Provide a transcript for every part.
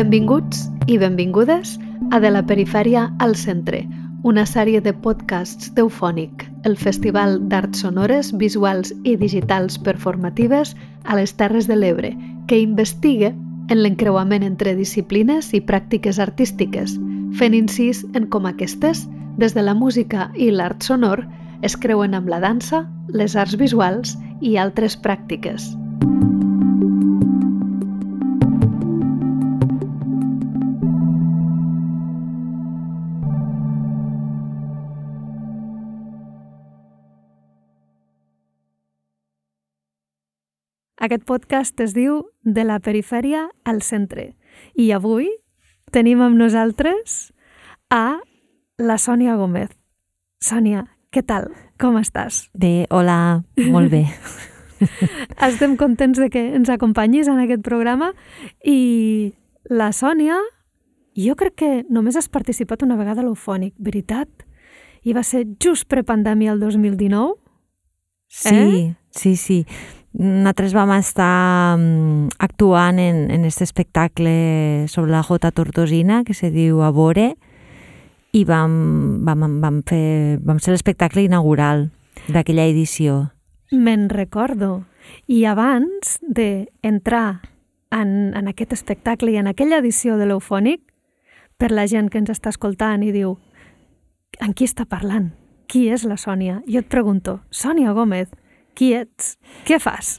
Benvinguts i benvingudes a De la perifèria al centre, una sèrie de podcasts d'Eufònic, el Festival d'Arts Sonores, Visuals i Digitals Performatives a les Terres de l'Ebre, que investiga en l'encreuament entre disciplines i pràctiques artístiques, fent incís en com aquestes, des de la música i l'art sonor, es creuen amb la dansa, les arts visuals i altres pràctiques. Aquest podcast es diu De la perifèria al centre i avui tenim amb nosaltres a la Sònia Gómez. Sònia, què tal? Com estàs? Bé, hola, molt bé. Estem contents de que ens acompanyis en aquest programa i la Sònia, jo crec que només has participat una vegada a l'Eufònic, veritat? I va ser just prepandèmia el 2019? Sí, eh? sí, sí nosaltres vam estar um, actuant en, en aquest espectacle sobre la Jota Tortosina, que se diu Abore, i vam, vam, vam, fer, vam ser l'espectacle inaugural d'aquella edició. Me'n recordo. I abans d'entrar en, en aquest espectacle i en aquella edició de l'Eufònic, per la gent que ens està escoltant i diu en qui està parlant? Qui és la Sònia? Jo et pregunto, Sònia Gómez, qui ets? Què fas?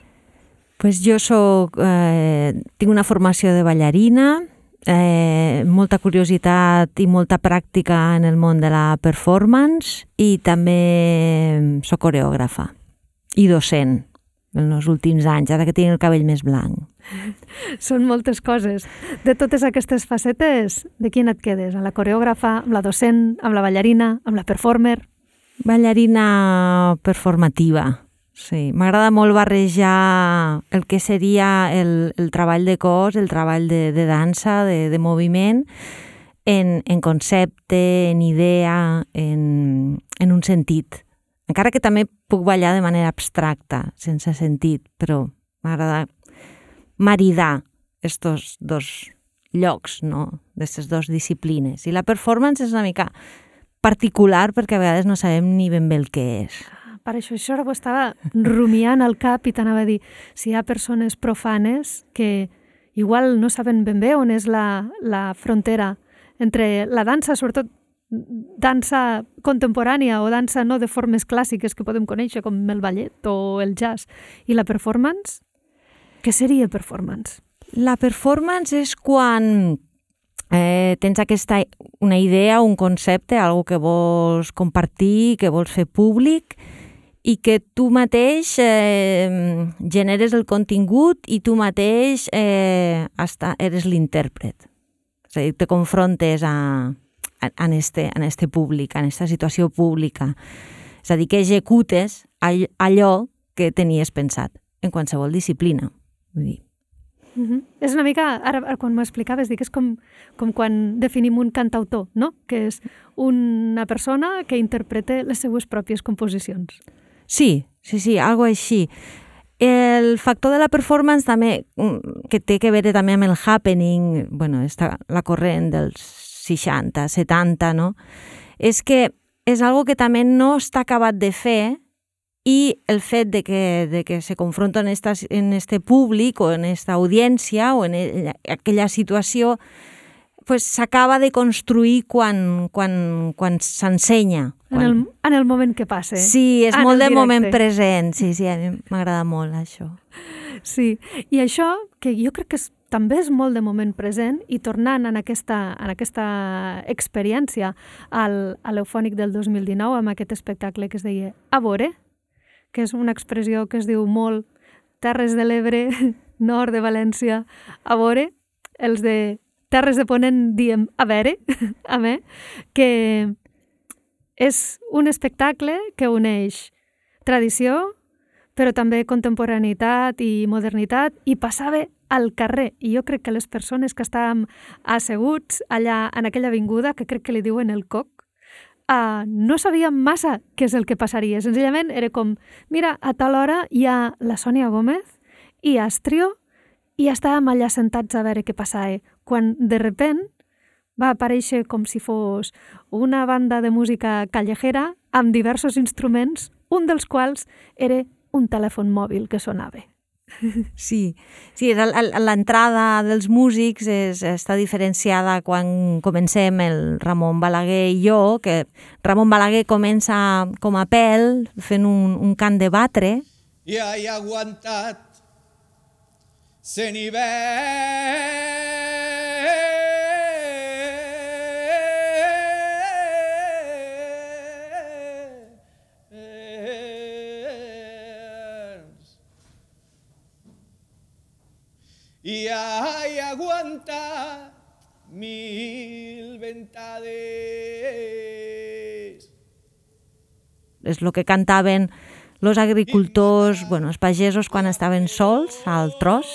Pues jo soc, eh, tinc una formació de ballarina, eh, molta curiositat i molta pràctica en el món de la performance i també sóc coreògrafa i docent en els últims anys, ara que tinc el cabell més blanc. Són moltes coses. De totes aquestes facetes, de quina et quedes? Amb la coreògrafa, amb la docent, amb la ballarina, amb la performer? Ballarina performativa Sí, m'agrada molt barrejar el que seria el, el treball de cos, el treball de, de dansa, de, de moviment, en, en concepte, en idea, en, en un sentit. Encara que també puc ballar de manera abstracta, sense sentit, però m'agrada maridar estos dos llocs, no?, d'aquestes dues disciplines. I la performance és una mica particular perquè a vegades no sabem ni ben bé el que és per això, això ho estava rumiant al cap i t'anava a dir, si hi ha persones profanes que igual no saben ben bé on és la, la frontera entre la dansa, sobretot dansa contemporània o dansa no de formes clàssiques que podem conèixer com el ballet o el jazz i la performance, què seria performance? La performance és quan eh, tens aquesta, una idea, un concepte, algo que vols compartir, que vols fer públic i que tu mateix eh, generes el contingut i tu mateix eh, hasta eres l'intèrpret. És a dir, te confrontes a, a, en, este, en este públic, en aquesta situació pública. És a dir, que executes all, allò que tenies pensat en qualsevol disciplina. Vull dir, Uh -huh. És una mica, ara quan m'ho explicaves, dic, és com, com quan definim un cantautor, no? que és una persona que interpreta les seues pròpies composicions. Sí, sí, sí, algo així. El factor de la performance també, mm, que té que veure també amb el happening, bueno, està la corrent dels 60, 70, no? És que és algo que també no està acabat de fer i el fet de que, de que se confronta en, esta, en este públic o en esta audiència o en aquella situació pues, s'acaba de construir quan, quan, quan s'ensenya. Quan... En, el, en el moment que passa. Sí, és en molt de directe. moment present. Sí, sí, a mi m'agrada molt això. Sí, i això, que jo crec que és, també és molt de moment present, i tornant en aquesta, en aquesta experiència al, a l'Eufònic del 2019, amb aquest espectacle que es deia Abore, que és una expressió que es diu molt Terres de l'Ebre, nord de València, Abore, els de Terres de Ponent diem a veure, a me, que és un espectacle que uneix tradició, però també contemporaneïtat i modernitat, i passava al carrer. I jo crec que les persones que estàvem asseguts allà en aquella avinguda, que crec que li diuen el coc, uh, no sabíem massa què és el que passaria. Senzillament era com, mira, a tal hora hi ha la Sònia Gómez i Astrio i estàvem allà sentats a veure què passava, quan de repent va aparèixer com si fos una banda de música callejera amb diversos instruments, un dels quals era un telèfon mòbil que sonava. Sí, sí l'entrada dels músics és, està diferenciada quan comencem el Ramon Balaguer i jo, que Ramon Balaguer comença com a pèl fent un, un cant de batre. I he aguantat se nivell i hay aguanta mil ventades. És el que cantaven los agricultors, bueno, els pagesos quan estaven sols al tros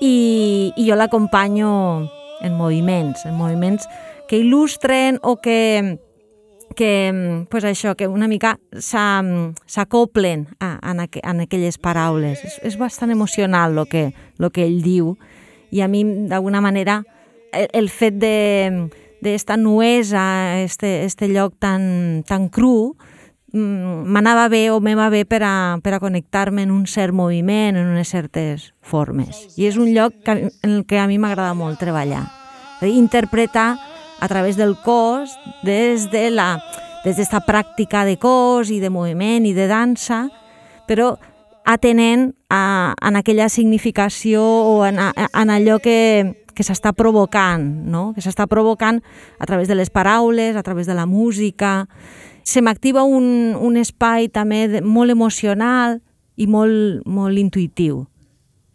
i, i jo l'acompanyo en moviments, en moviments que il·lustren o que que, pues això, que una mica s'acoplen en, aqu en aquelles paraules. És, és bastant emocional el que, lo que ell diu i a mi, d'alguna manera, el, el fet de d'esta nuesa, este, este lloc tan, tan cru, m'anava bé o me va bé per a, per a connectar-me en un cert moviment, en unes certes formes. I és un lloc que, en el que a mi m'agrada molt treballar. Interpretar a través del cos des de la des d'esta pràctica de cos i de moviment i de dansa, però atenent a, en aquella significació o en, en allò que, que s'està provocant, no? que s'està provocant a través de les paraules, a través de la música. Se m'activa un, un espai també molt emocional i molt, molt intuïtiu.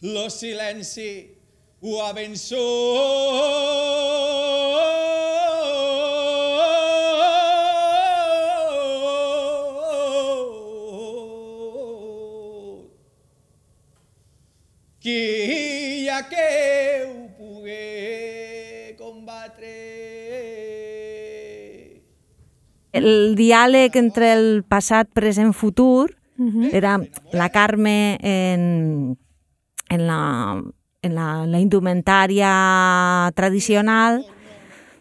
Lo silenci ho ha vençut qui ha que ho pogué combatre. El diàleg entre el passat, present, futur uh -huh. era la Carme en, en, la, en la, la indumentària tradicional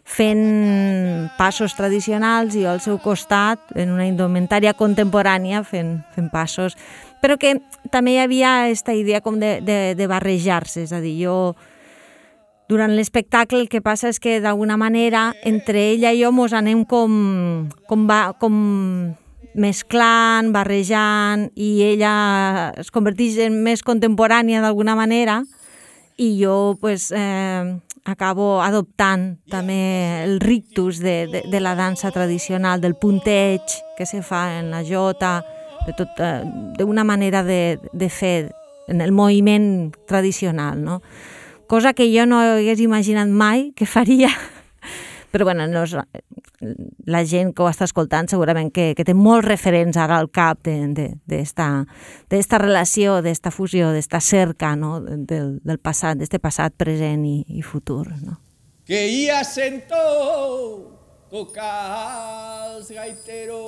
fent passos tradicionals i al seu costat en una indumentària contemporània fent, fent passos. Però que també hi havia aquesta idea com de, de, de barrejar-se, és a dir, jo durant l'espectacle el que passa és que d'alguna manera entre ella i jo mos anem com, com, va, com mesclant, barrejant i ella es converteix en més contemporània d'alguna manera i jo pues, eh, acabo adoptant també el rictus de, de, de la dansa tradicional, del punteig que se fa en la jota, de tot, eh, manera de, de fer en el moviment tradicional, no? Cosa que jo no hagués imaginat mai que faria, però bueno, no és, la gent que ho està escoltant segurament que, que té molts referents ara al cap d'esta de, relació, d'esta fusió, d'esta cerca no? del, del passat, d'este passat, present i, i futur. No? Que ja sento tocar els gaiteros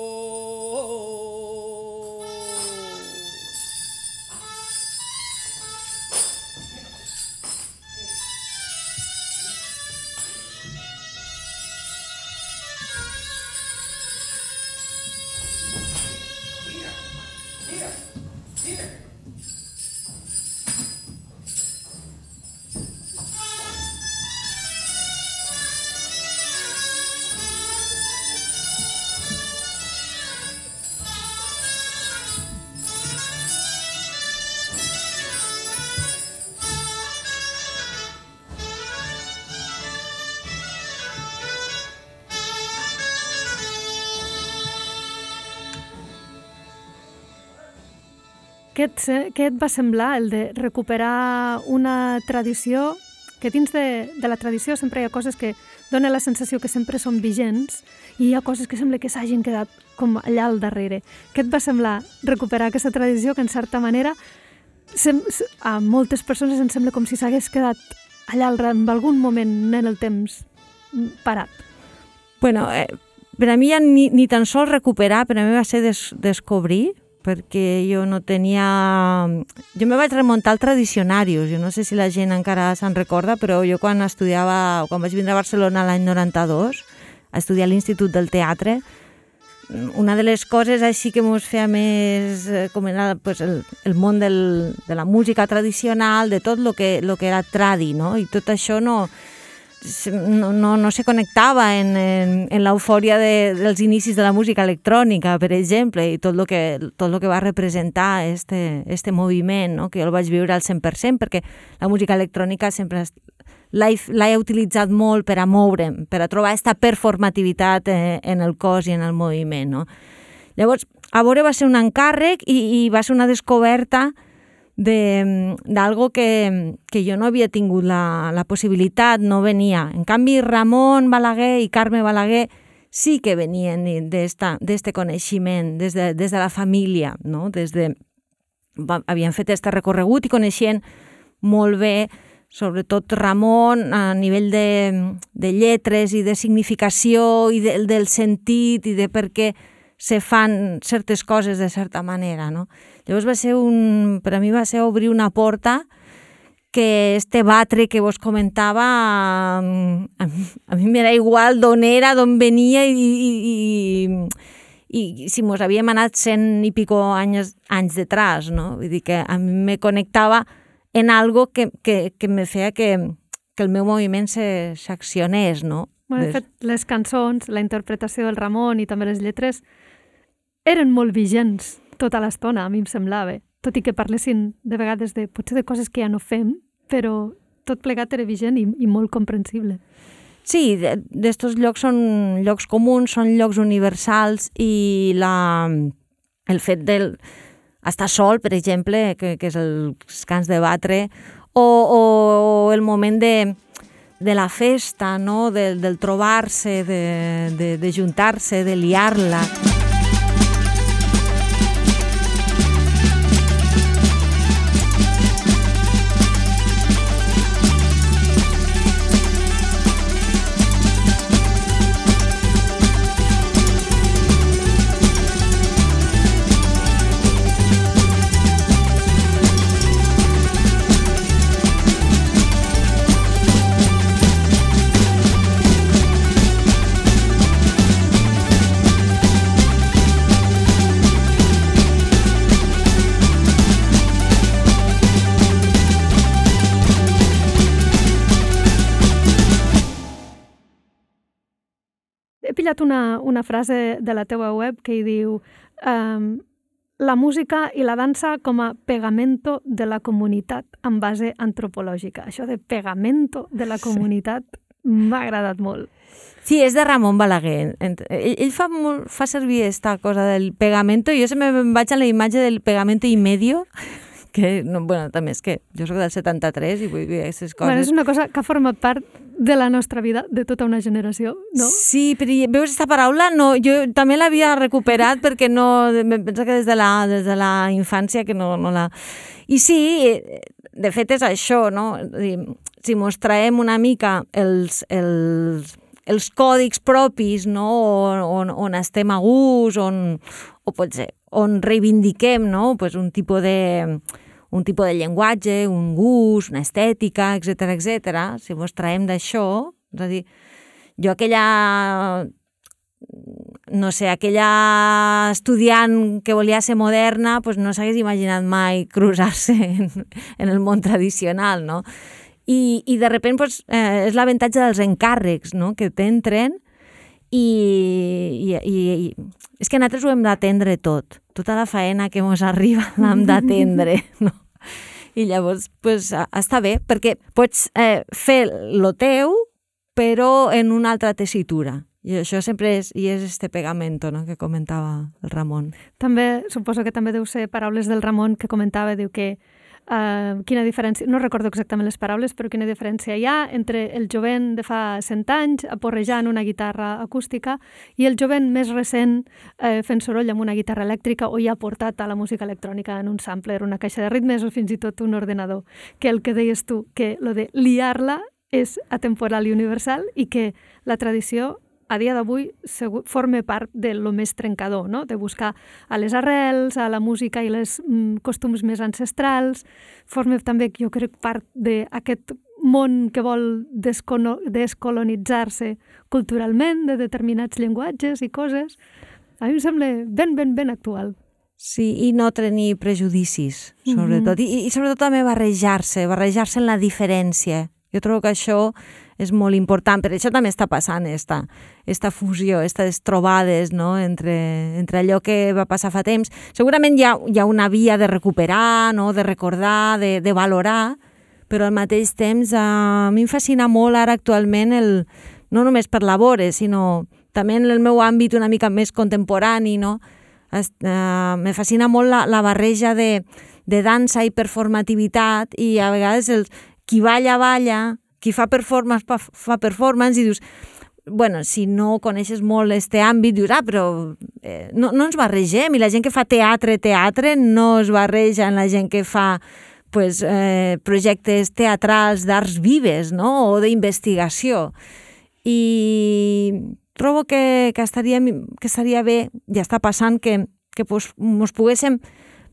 Què et, què et va semblar el de recuperar una tradició que dins de, de la tradició sempre hi ha coses que donen la sensació que sempre són vigents i hi ha coses que sembla que s'hagin quedat com allà al darrere. Què et va semblar recuperar aquesta tradició que en certa manera sem, a moltes persones ens sembla com si s'hagués quedat allà en algun moment en el temps parat? Bueno, eh, per a mi ja ni, ni tan sols recuperar, per a mi va ser des, descobrir perquè jo no tenia... Jo me vaig remuntar al Tradicionarius, jo no sé si la gent encara se'n recorda, però jo quan estudiava, quan vaig vindre a Barcelona l'any 92, a estudiar a l'Institut del Teatre, una de les coses així que ens feia més eh, com era pues, el, el món del, de la música tradicional, de tot el que, lo que era tradi, no? I tot això no, no, no, no se connectava en, en, en l'eufòria de, dels inicis de la música electrònica, per exemple, i tot el que, tot lo que va representar este, este moviment, no? que jo el vaig viure al 100%, perquè la música electrònica sempre l'he utilitzat molt per a moure'm, per a trobar aquesta performativitat eh, en el cos i en el moviment. No? Llavors, a veure, va ser un encàrrec i, i va ser una descoberta d'algo que, que jo no havia tingut la, la possibilitat, no venia. En canvi, Ramon Balaguer i Carme Balaguer sí que venien d'aquest coneixement, des de, des de la família, no? des de, havien fet aquest recorregut i coneixien molt bé sobretot Ramon, a nivell de, de lletres i de significació i de, del sentit i de per què se fan certes coses de certa manera, no? Llavors va ser un, per a mi va ser obrir una porta que este batre que vos comentava a, mi, a mi m'era igual d'on era, d'on venia i, i, i, i si mos havíem anat cent i pico anys, anys detrás, no? Vull dir que a mi me connectava en algo que, que, que me feia que, que el meu moviment s'accionés, no? Bueno, de fet, les cançons, la interpretació del Ramon i també les lletres eren molt vigents tota l'estona, a mi em semblava. Tot i que parlessin de vegades de, potser de coses que ja no fem, però tot plegat era vigent i, i molt comprensible. Sí, d'estos llocs són llocs comuns, són llocs universals i la, el fet del, estar sol, per exemple, que, que és el cants de batre, o, o el moment de, de la festa, no? del, del trobar-se, de, de, de juntar-se, de liar-la. Pillat una, una frase de la teua web que hi diu um, la música i la dansa com a pegamento de la comunitat en base antropològica. Això de pegamento de la comunitat sí. m'ha agradat molt. Sí, és de Ramon Balaguer. Ell, ell fa, molt, fa servir aquesta cosa del pegamento. Jo sempre em vaig a la imatge del pegamento i medio, que, no, bueno, també és que jo sóc del 73 i vull dir aquestes coses... Bueno, és una cosa que ha format part de la nostra vida, de tota una generació, no? Sí, però veus aquesta paraula? No, jo també l'havia recuperat perquè no... Penso que des de la, des de la infància que no, no la... I sí, de fet és això, no? Si mostrem una mica els, els, els còdics propis, no? on, on estem a gust, on, o potser, on reivindiquem no? pues un tipus de un tipus de llenguatge, un gust, una estètica, etc etc. si mos traiem d'això, és a dir, jo aquella no sé, aquella estudiant que volia ser moderna pues no s'hagués imaginat mai cruzar-se en, en el món tradicional, no? I, i de sobte pues, eh, és l'avantatge dels encàrrecs no? que t'entren i, i, i, i és que nosaltres ho hem d'atendre tot. Tota la faena que ens arriba l'hem d'atendre, no? I llavors, pues, està bé, perquè pots eh, fer lo teu, però en una altra tessitura. I això sempre és, i és este pegamento no? que comentava el Ramon. També, suposo que també deu ser paraules del Ramon que comentava, diu que Uh, quina diferència, no recordo exactament les paraules, però quina diferència hi ha entre el jovent de fa 100 anys aporrejant una guitarra acústica i el jovent més recent uh, fent soroll amb una guitarra elèctrica o ja portat a la música electrònica en un sampler, una caixa de ritmes o fins i tot un ordenador. Que el que deies tu, que lo de liar-la és atemporal i universal i que la tradició a dia d'avui forma part de lo més trencador, no? de buscar a les arrels, a la música i les mm, costums més ancestrals, forma també, jo crec, part d'aquest món que vol descolonitzar-se culturalment de determinats llenguatges i coses. A mi em sembla ben, ben, ben actual. Sí, i no tenir prejudicis, sobretot. Mm -hmm. I, I sobretot també barrejar-se, barrejar-se en la diferència. Jo trobo que això és molt important, per això també està passant esta, esta fusió, aquestes trobades no? entre, entre allò que va passar fa temps. Segurament hi ha, hi ha una via de recuperar, no? de recordar, de, de valorar, però al mateix temps a mi em fascina molt ara actualment el, no només per labores, sinó també en el meu àmbit una mica més contemporani, no? Es, uh, me fascina molt la, la barreja de, de dansa i performativitat i a vegades el, qui balla, balla, qui fa performance fa performance i dius, bueno, si no coneixes molt este àmbit, dius, ah, però eh, no, no ens barregem, i la gent que fa teatre, teatre, no es barreja en la gent que fa pues, eh, projectes teatrals d'arts vives, no?, o d'investigació. I trobo que, que, estaria, que estaria bé, ja està passant, que, que pues, mos poguéssim,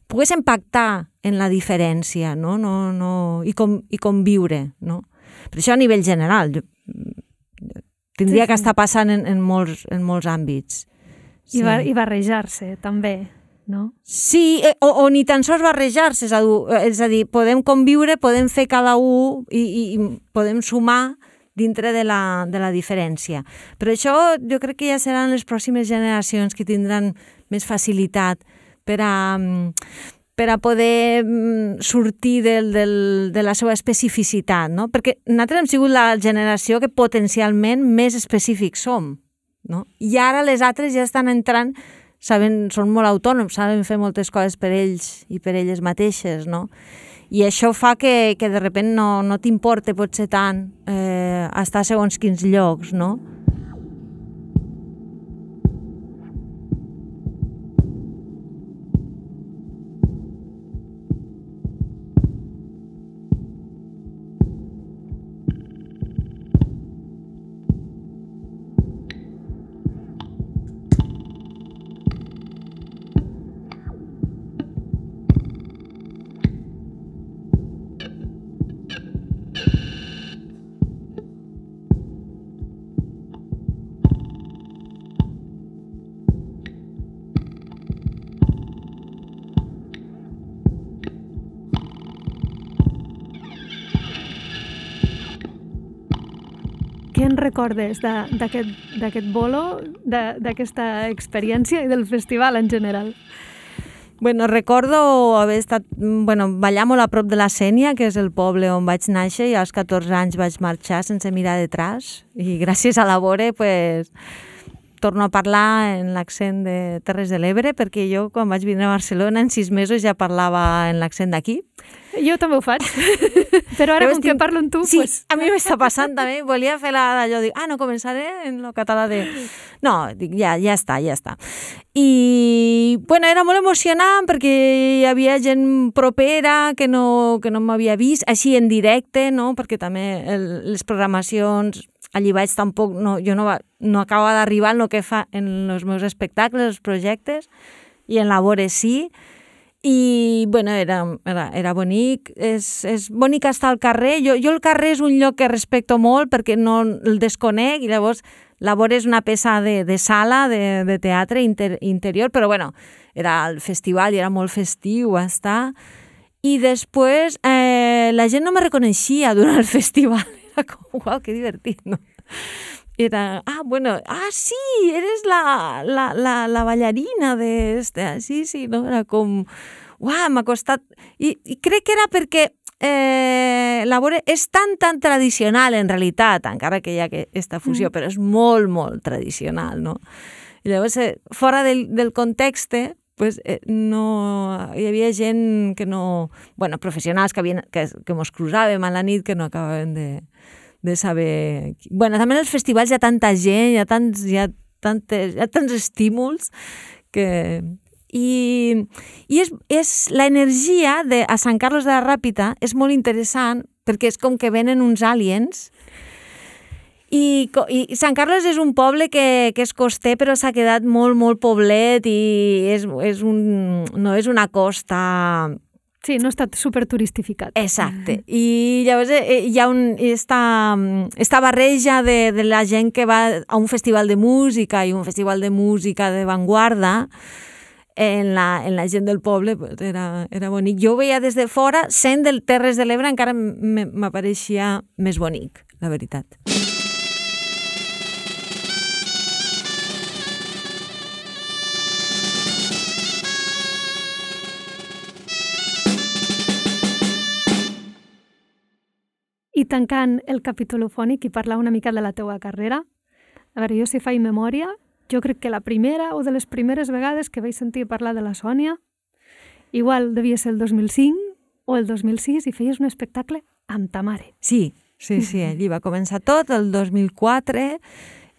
poguéssim pactar en la diferència, no? No, no, i, com, i conviure, no? Per això a nivell general, jo, tindria sí, sí. que estar passant en, en, molts, en molts àmbits. Sí. I, bar I barrejar-se, també, no? Sí, eh, o, o ni tan sols barrejar-se, és, a, és a dir, podem conviure, podem fer cada un i, i, i podem sumar dintre de la, de la diferència. Però això jo crec que ja seran les pròximes generacions que tindran més facilitat per a, per a poder mm, sortir del, del, de la seva especificitat, no? Perquè nosaltres hem sigut la generació que potencialment més específics som, no? I ara les altres ja estan entrant, saben, són molt autònoms, saben fer moltes coses per ells i per elles mateixes, no? I això fa que, que de repent no, no t'importe potser tant eh, estar segons quins llocs, no? Recordes d'aquest bolo, d'aquesta experiència i del festival en general? Bueno, recordo haver estat, bueno, ballar molt a prop de la Sènia, que és el poble on vaig néixer, i als 14 anys vaig marxar sense mirar detrás, i gràcies a la Bore, pues, torno a parlar en l'accent de Terres de l'Ebre, perquè jo quan vaig vindre a Barcelona en sis mesos ja parlava en l'accent d'aquí. Jo també ho faig, però ara com que parlo amb tu... Sí, pues... a mi m'està passant també, volia fer la d'allò, dic, ah, no, començaré en el català de... No, dic, ja, ja està, ja està. I, bueno, era molt emocionant perquè hi havia gent propera que no, que no m'havia vist, així en directe, no?, perquè també el, les programacions allí vaig tampoc, no, jo no, va, no acaba d'arribar en el que fa en els meus espectacles, els projectes, i en labores sí, i bueno, era, era, era bonic, és, és bonic estar al carrer, jo, jo el carrer és un lloc que respecto molt perquè no el desconec i llavors labor és una peça de, de sala, de, de teatre inter, interior, però bueno, era el festival i era molt festiu estar, i després eh, la gent no me reconeixia durant el festival, era com, uau, que divertit, no? Era, ah, bueno, ah, sí, eres la, la, la, la ballarina de este, sí, sí, no? Era com, uau, m'ha costat... I, I crec que era perquè eh, la vore és tan, tan tradicional, en realitat, encara que hi ha aquesta fusió, mm. però és molt, molt tradicional, no? I llavors, eh, fora del, del context, pues, eh, no, hi havia gent que no... bueno, professionals que, havien, que, que mos cruzàvem a la nit que no acabaven de, de saber... bueno, també en els festivals hi ha tanta gent, hi ha tants, hi ha tantes, hi ha tants estímuls que... I, i és, és l'energia de a Sant Carlos de la Ràpita és molt interessant perquè és com que venen uns aliens I, I Sant Carles és un poble que, que és coster però s'ha quedat molt, molt poblet i és, és un, no és una costa Sí, no està super turistificat. Exacte. I llavors eh, hi ha un, esta, esta barreja de, de la gent que va a un festival de música i un festival de música de vanguarda en la, en la gent del poble pues, era, era bonic. Jo ho veia des de fora, sent del Terres de l'Ebre encara m'apareixia més bonic, la veritat. I tancant el capítol ofònic i parlar una mica de la teua carrera, a veure, jo si faig memòria, jo crec que la primera o de les primeres vegades que vaig sentir parlar de la Sònia, igual devia ser el 2005 o el 2006 i feies un espectacle amb ta mare. Sí, sí, sí, allí va començar tot, el 2004,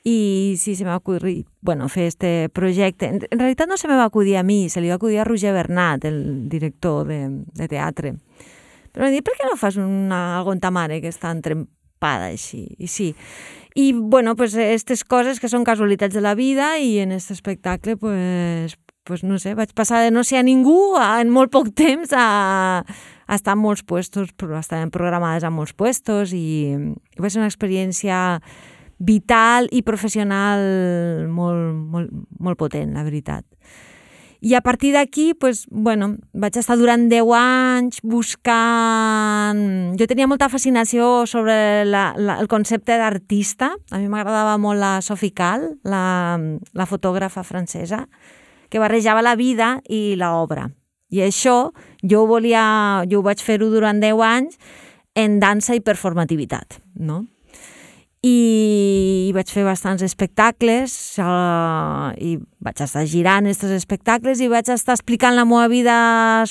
i sí, se m'ha acudit, bueno, fer este projecte. En, en realitat no se me va acudir a mi, se li va acudir a Roger Bernat, el director de, de teatre. Però em dit, per què no fas una, algo en ta mare que està entrempada així? I sí. I, bueno, pues, aquestes coses que són casualitats de la vida i en aquest espectacle, pues, pues, no sé, vaig passar de no ser a ningú a, en molt poc temps a, a estar en molts puestos, però estaven programades a molts puestos i, i va ser una experiència vital i professional molt, molt, molt potent, la veritat. I a partir d'aquí, pues, bueno, vaig estar durant 10 anys buscant... Jo tenia molta fascinació sobre la, la, el concepte d'artista. A mi m'agradava molt la Sophie Kahl, la, la fotògrafa francesa, que barrejava la vida i l'obra. I això jo ho volia, jo ho vaig fer-ho durant 10 anys en dansa i performativitat, no? I vaig fer bastants espectacles uh, i vaig estar girant aquests espectacles i vaig estar explicant la meva vida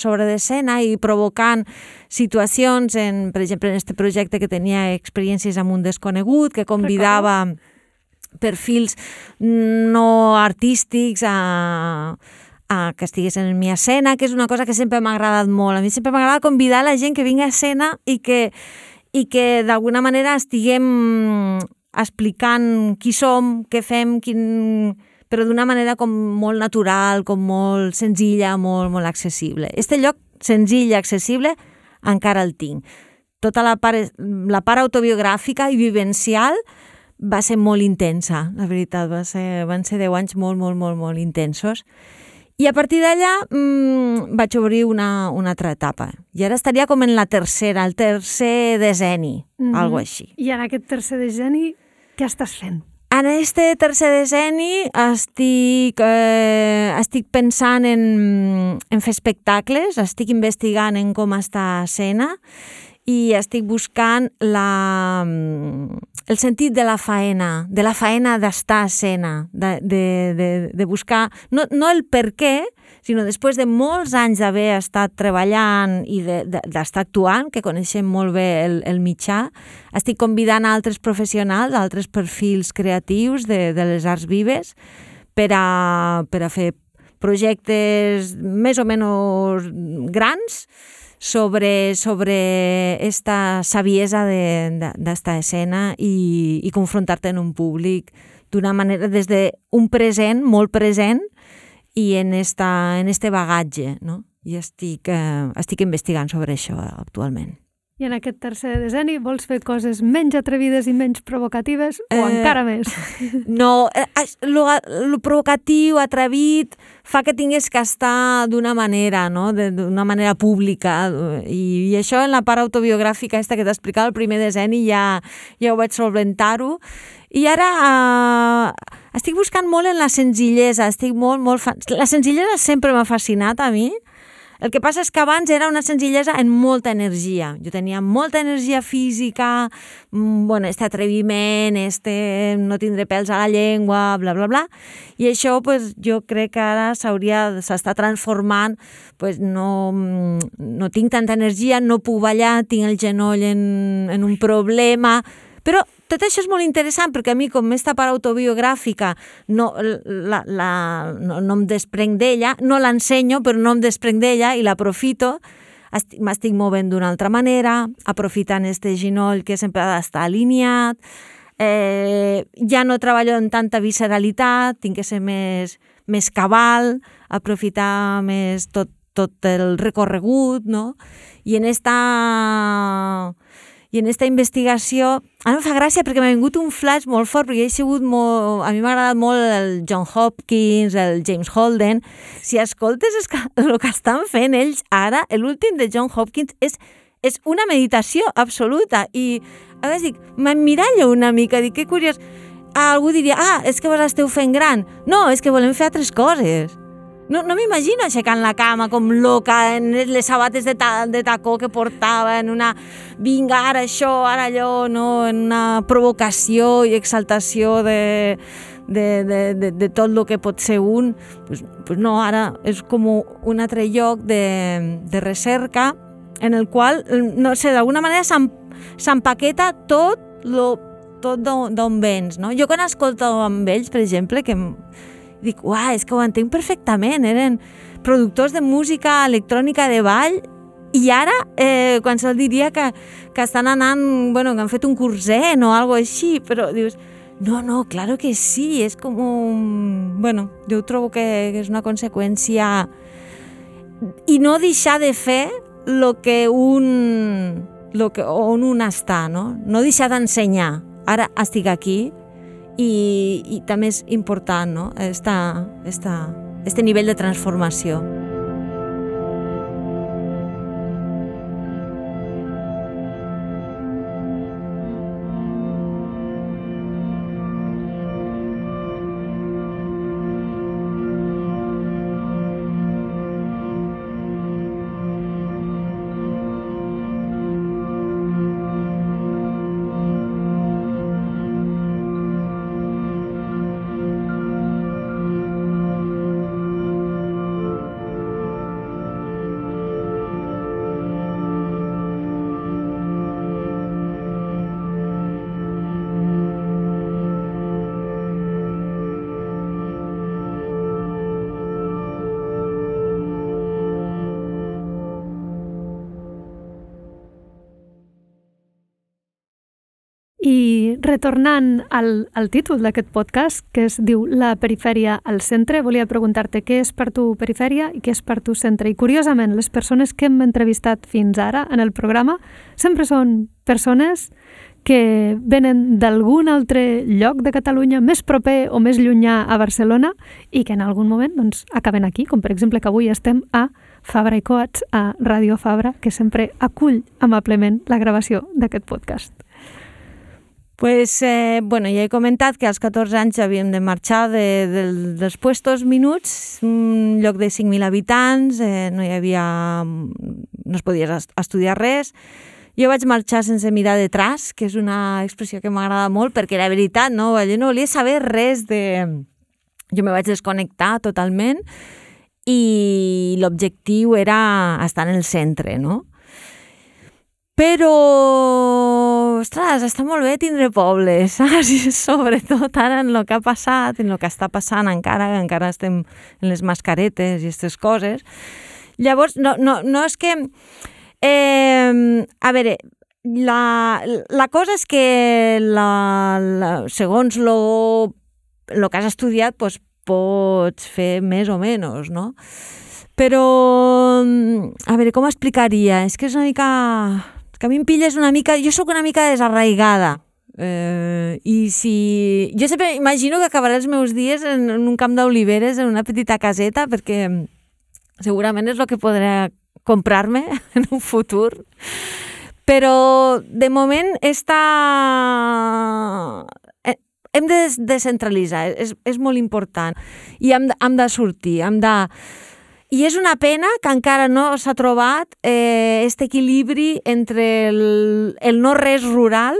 sobre d'escena i provocant situacions, en, per exemple, en aquest projecte que tenia experiències amb un desconegut, que convidava perfils no artístics a, a que estiguessin en mi escena, que és una cosa que sempre m'ha agradat molt. A mi sempre m'agrada convidar la gent que vingui a escena i que i que d'alguna manera estiguem explicant qui som, què fem, quin... però d'una manera com molt natural, com molt senzilla, molt, molt accessible. Este lloc senzill i accessible encara el tinc. Tota la part, la part autobiogràfica i vivencial va ser molt intensa, la veritat, va ser, van ser 10 anys molt, molt, molt, molt intensos. I a partir d'allà mmm, vaig obrir una, una altra etapa. I ara estaria com en la tercera, el tercer decenni, mm -hmm. algo així. I en aquest tercer decenni, què estàs fent? En este tercer decenni estic, eh, estic pensant en, en fer espectacles, estic investigant en com està escena i estic buscant la, el sentit de la faena, de la faena d'estar a escena, de, de, de, de buscar, no, no el per què, sinó després de molts anys d'haver estat treballant i d'estar de, de, actuant, que coneixem molt bé el, el mitjà, estic convidant altres professionals, altres perfils creatius de, de les arts vives per a, per a fer projectes més o menys grans, sobre, sobre esta saviesa d'esta de, escena i, i confrontar-te en un públic d'una manera, des d'un de present, molt present, i en, esta, en este bagatge, no? I estic, eh, estic investigant sobre això actualment. I en aquest tercer decenni vols fer coses menys atrevides i menys provocatives o eh, encara més? No, el eh, provocatiu, atrevit, fa que tingués que estar d'una manera, no? d'una manera pública. I, I això en la part autobiogràfica aquesta que t'explicava el primer decenni ja, ja ho vaig solventar-ho. I ara eh, estic buscant molt en la senzillesa, estic molt, molt... Fa... La senzillesa sempre m'ha fascinat a mi, el que passa és que abans era una senzillesa en molta energia. Jo tenia molta energia física, mm, bueno, este atreviment, este no tindré pèls a la llengua, bla, bla, bla. I això, pues, jo crec que ara s'hauria, s'està transformant, pues, no, mm, no tinc tanta energia, no puc ballar, tinc el genoll en, en un problema, però tot això és molt interessant perquè a mi, com aquesta part autobiogràfica, no, la, la, no, no em desprenc d'ella, no l'ensenyo, però no em desprenc d'ella i l'aprofito, m'estic movent d'una altra manera, aprofitant este ginoll que sempre ha d'estar alineat, eh, ja no treballo amb tanta visceralitat, tinc que ser més, més cabal, aprofitar més tot, tot el recorregut, no? I en esta i en aquesta investigació, a mi em fa gràcia perquè m'ha vingut un flash molt fort, perquè he sigut molt, a mi m'ha agradat molt el John Hopkins, el James Holden. Si escoltes és que, el que estan fent ells ara, l'últim de John Hopkins és, és una meditació absoluta i a vegades dic, m'emmirallo una mica, dic, que curiós. Ah, algú diria, ah, és que vos esteu fent gran. No, és que volem fer altres coses. No, no m'imagino aixecant la cama com loca, en les sabates de, ta, de tacó que portava, en una vinga, ara això, ara allò, no? en una provocació i exaltació de, de, de, de, de tot el que pot ser un. Pues, pues no, ara és com un altre lloc de, de recerca en el qual, no sé, d'alguna manera s'empaqueta tot lo, tot d'on vens, no? Jo quan escolto amb ells, per exemple, que dic, uah, és que ho entenc perfectament, eren productors de música electrònica de ball i ara, eh, quan se'l diria que, que estan anant, bueno, que han fet un curset o algo així, però dius, no, no, claro que sí, és com un... Bueno, jo trobo que, que és una conseqüència... I no deixar de fer lo que un... Lo que, on un està, no? No deixar d'ensenyar. Ara estic aquí, i, i també és important no? esta, esta, este nivell de transformació. Retornant al, al títol d'aquest podcast, que es diu La perifèria al centre, volia preguntar-te què és per tu perifèria i què és per tu centre. I curiosament, les persones que hem entrevistat fins ara en el programa sempre són persones que venen d'algun altre lloc de Catalunya més proper o més llunyà a Barcelona i que en algun moment doncs, acaben aquí, com per exemple que avui estem a Fabra i Coats, a Ràdio Fabra, que sempre acull amablement la gravació d'aquest podcast. Pues, eh, bueno, ja he comentat que als 14 anys havíem de marxar de, de, dels puestos minuts, un lloc de 5.000 habitants, eh, no hi havia... no es podia estudiar res. Jo vaig marxar sense mirar detrás, que és una expressió que m'agrada molt, perquè la veritat, no, jo no volia saber res de... Jo me vaig desconnectar totalment i l'objectiu era estar en el centre, no? Però, ostres, està molt bé tindre pobles, saps? I sobretot ara en el que ha passat, en el que està passant encara, encara estem en les mascaretes i aquestes coses. Llavors, no, no, no és que... Eh, a veure, la, la cosa és que la, la, segons lo, lo que has estudiat, pues, pots fer més o menys, no? Però, a veure, com explicaria? És que és una mica que a mi em pilles una mica... Jo sóc una mica desarraigada. Eh, I si... Jo sempre imagino que acabaré els meus dies en, en un camp d'oliveres, en una petita caseta, perquè segurament és el que podré comprar-me en un futur. Però, de moment, està... Eh, hem de descentralitzar, és, és molt important. I hem, hem de sortir, hem de i és una pena que encara no s'ha trobat eh, este equilibri entre el, el no res rural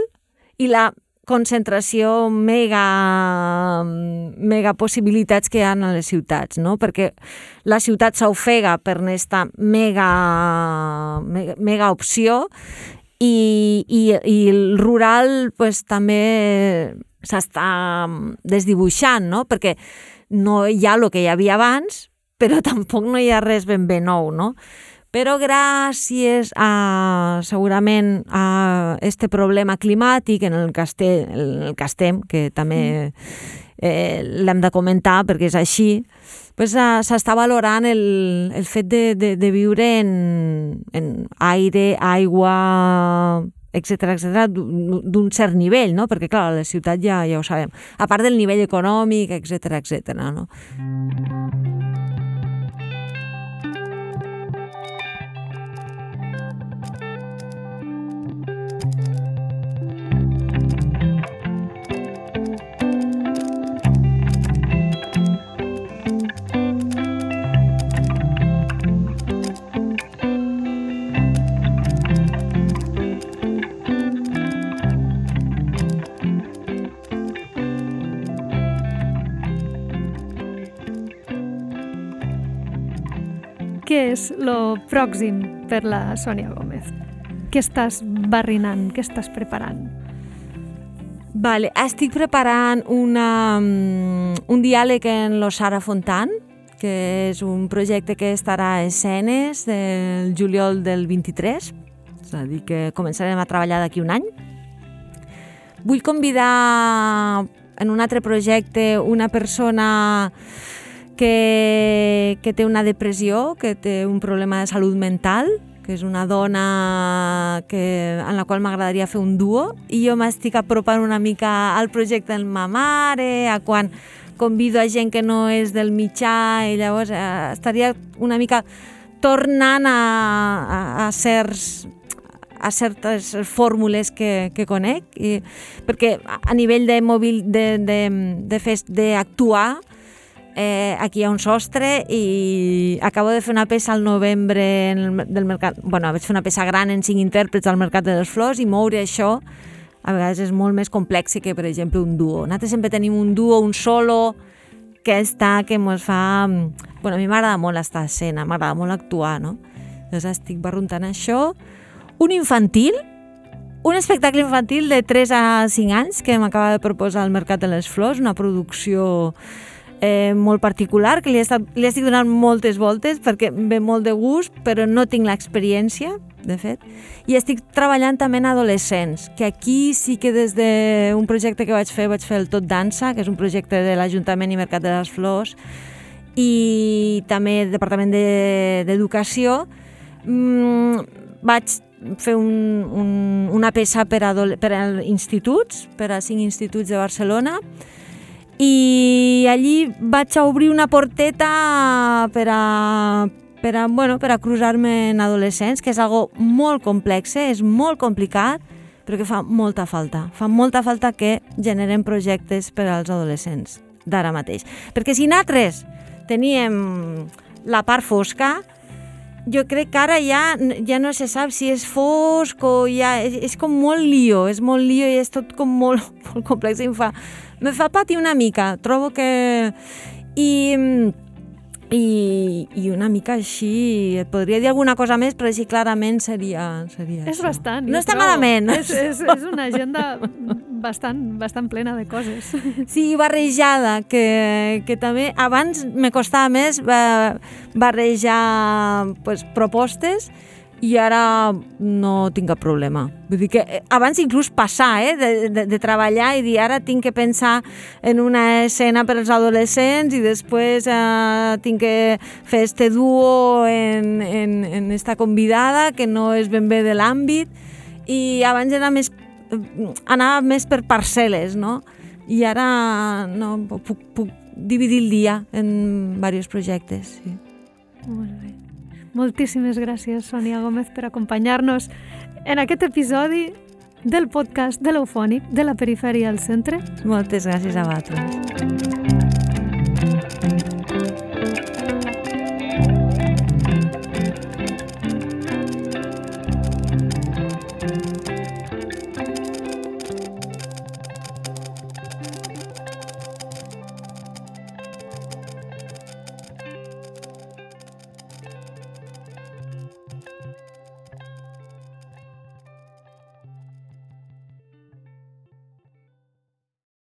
i la concentració mega, mega possibilitats que hi ha a les ciutats, no? perquè la ciutat s'ofega per aquesta mega, mega, mega opció i, i, i el rural pues, també s'està desdibuixant, no? perquè no hi ha el que hi havia abans, però tampoc no hi ha res ben bé nou, no? però gràcies a, segurament, a este problema climàtic en el que, estem, en el que estem, que també eh, l'hem de comentar perquè és així, pues, uh, s'està valorant el, el fet de, de, de viure en, en aire, aigua, etc etc d'un cert nivell, no? perquè clar, a la ciutat ja, ja ho sabem, a part del nivell econòmic, etc etc. no? És lo pròxim per la Sònia Gómez? Què estàs barrinant? Què estàs preparant? Vale, estic preparant una, mm, un diàleg en lo Sara Fontan, que és un projecte que estarà a escenes del juliol del 23, és a dir, que començarem a treballar d'aquí un any. Vull convidar en un altre projecte una persona que, que té una depressió, que té un problema de salut mental, que és una dona que, en la qual m'agradaria fer un duo, i jo m'estic apropant una mica al projecte del ma mare, a quan convido a gent que no és del mitjà, i llavors eh, estaria una mica tornant a, a, a certs a certes fórmules que, que conec, i, perquè a nivell de mòbil, de, de, de, de, d'actuar, eh, aquí hi ha un sostre i acabo de fer una peça al novembre en el, del mercat, bueno, vaig fer una peça gran en cinc intèrprets al Mercat de les Flors i moure això a vegades és molt més complex que, per exemple, un duo. Nosaltres sempre tenim un duo, un solo, que està, que ens fa... Bueno, a mi m'agrada molt estar escena, m'agrada molt actuar, no? Llavors estic barruntant això. Un infantil, un espectacle infantil de 3 a 5 anys que m'acaba de proposar al Mercat de les Flors, una producció eh, molt particular, que li, estat, li estic donant moltes voltes perquè ve molt de gust, però no tinc l'experiència, de fet. I estic treballant també en adolescents, que aquí sí que des d'un projecte que vaig fer, vaig fer el Tot Dansa, que és un projecte de l'Ajuntament i Mercat de les Flors, i també el Departament d'Educació, de, mmm, vaig fer un, un, una peça per a, per a instituts, per a cinc instituts de Barcelona, i allí vaig a obrir una porteta per a, per a, bueno, per a cruzar-me en adolescents, que és algo molt complex, eh? és molt complicat, però que fa molta falta. Fa molta falta que generem projectes per als adolescents d'ara mateix. Perquè si nosaltres teníem la part fosca, jo crec que ara ja, ja no se sap si és fosc o ja... És, és com molt lío, és molt lío i és tot com molt, molt complex i em fa, me fa patir una mica, trobo que... I, i, i una mica així, et podria dir alguna cosa més, però així clarament seria, seria És això. bastant. No està trobo. malament. És, és, és una agenda bastant, bastant plena de coses. Sí, barrejada, que, que també abans me costava més eh, barrejar pues, propostes i ara no tinc cap problema. Vull dir que eh, abans inclús passar, eh, de, de, de treballar i dir ara tinc que pensar en una escena per als adolescents i després eh, tinc que fer este duo en, en, en esta convidada que no és ben bé de l'àmbit i abans era més, anava més per parcel·les, no? I ara no, puc, puc dividir el dia en diversos projectes. Sí. Molt bé. Moltíssimes gràcies, Sònia Gómez, per acompanyar-nos en aquest episodi del podcast de l'Eufònic de la perifèria al centre. Moltes gràcies a vosaltres.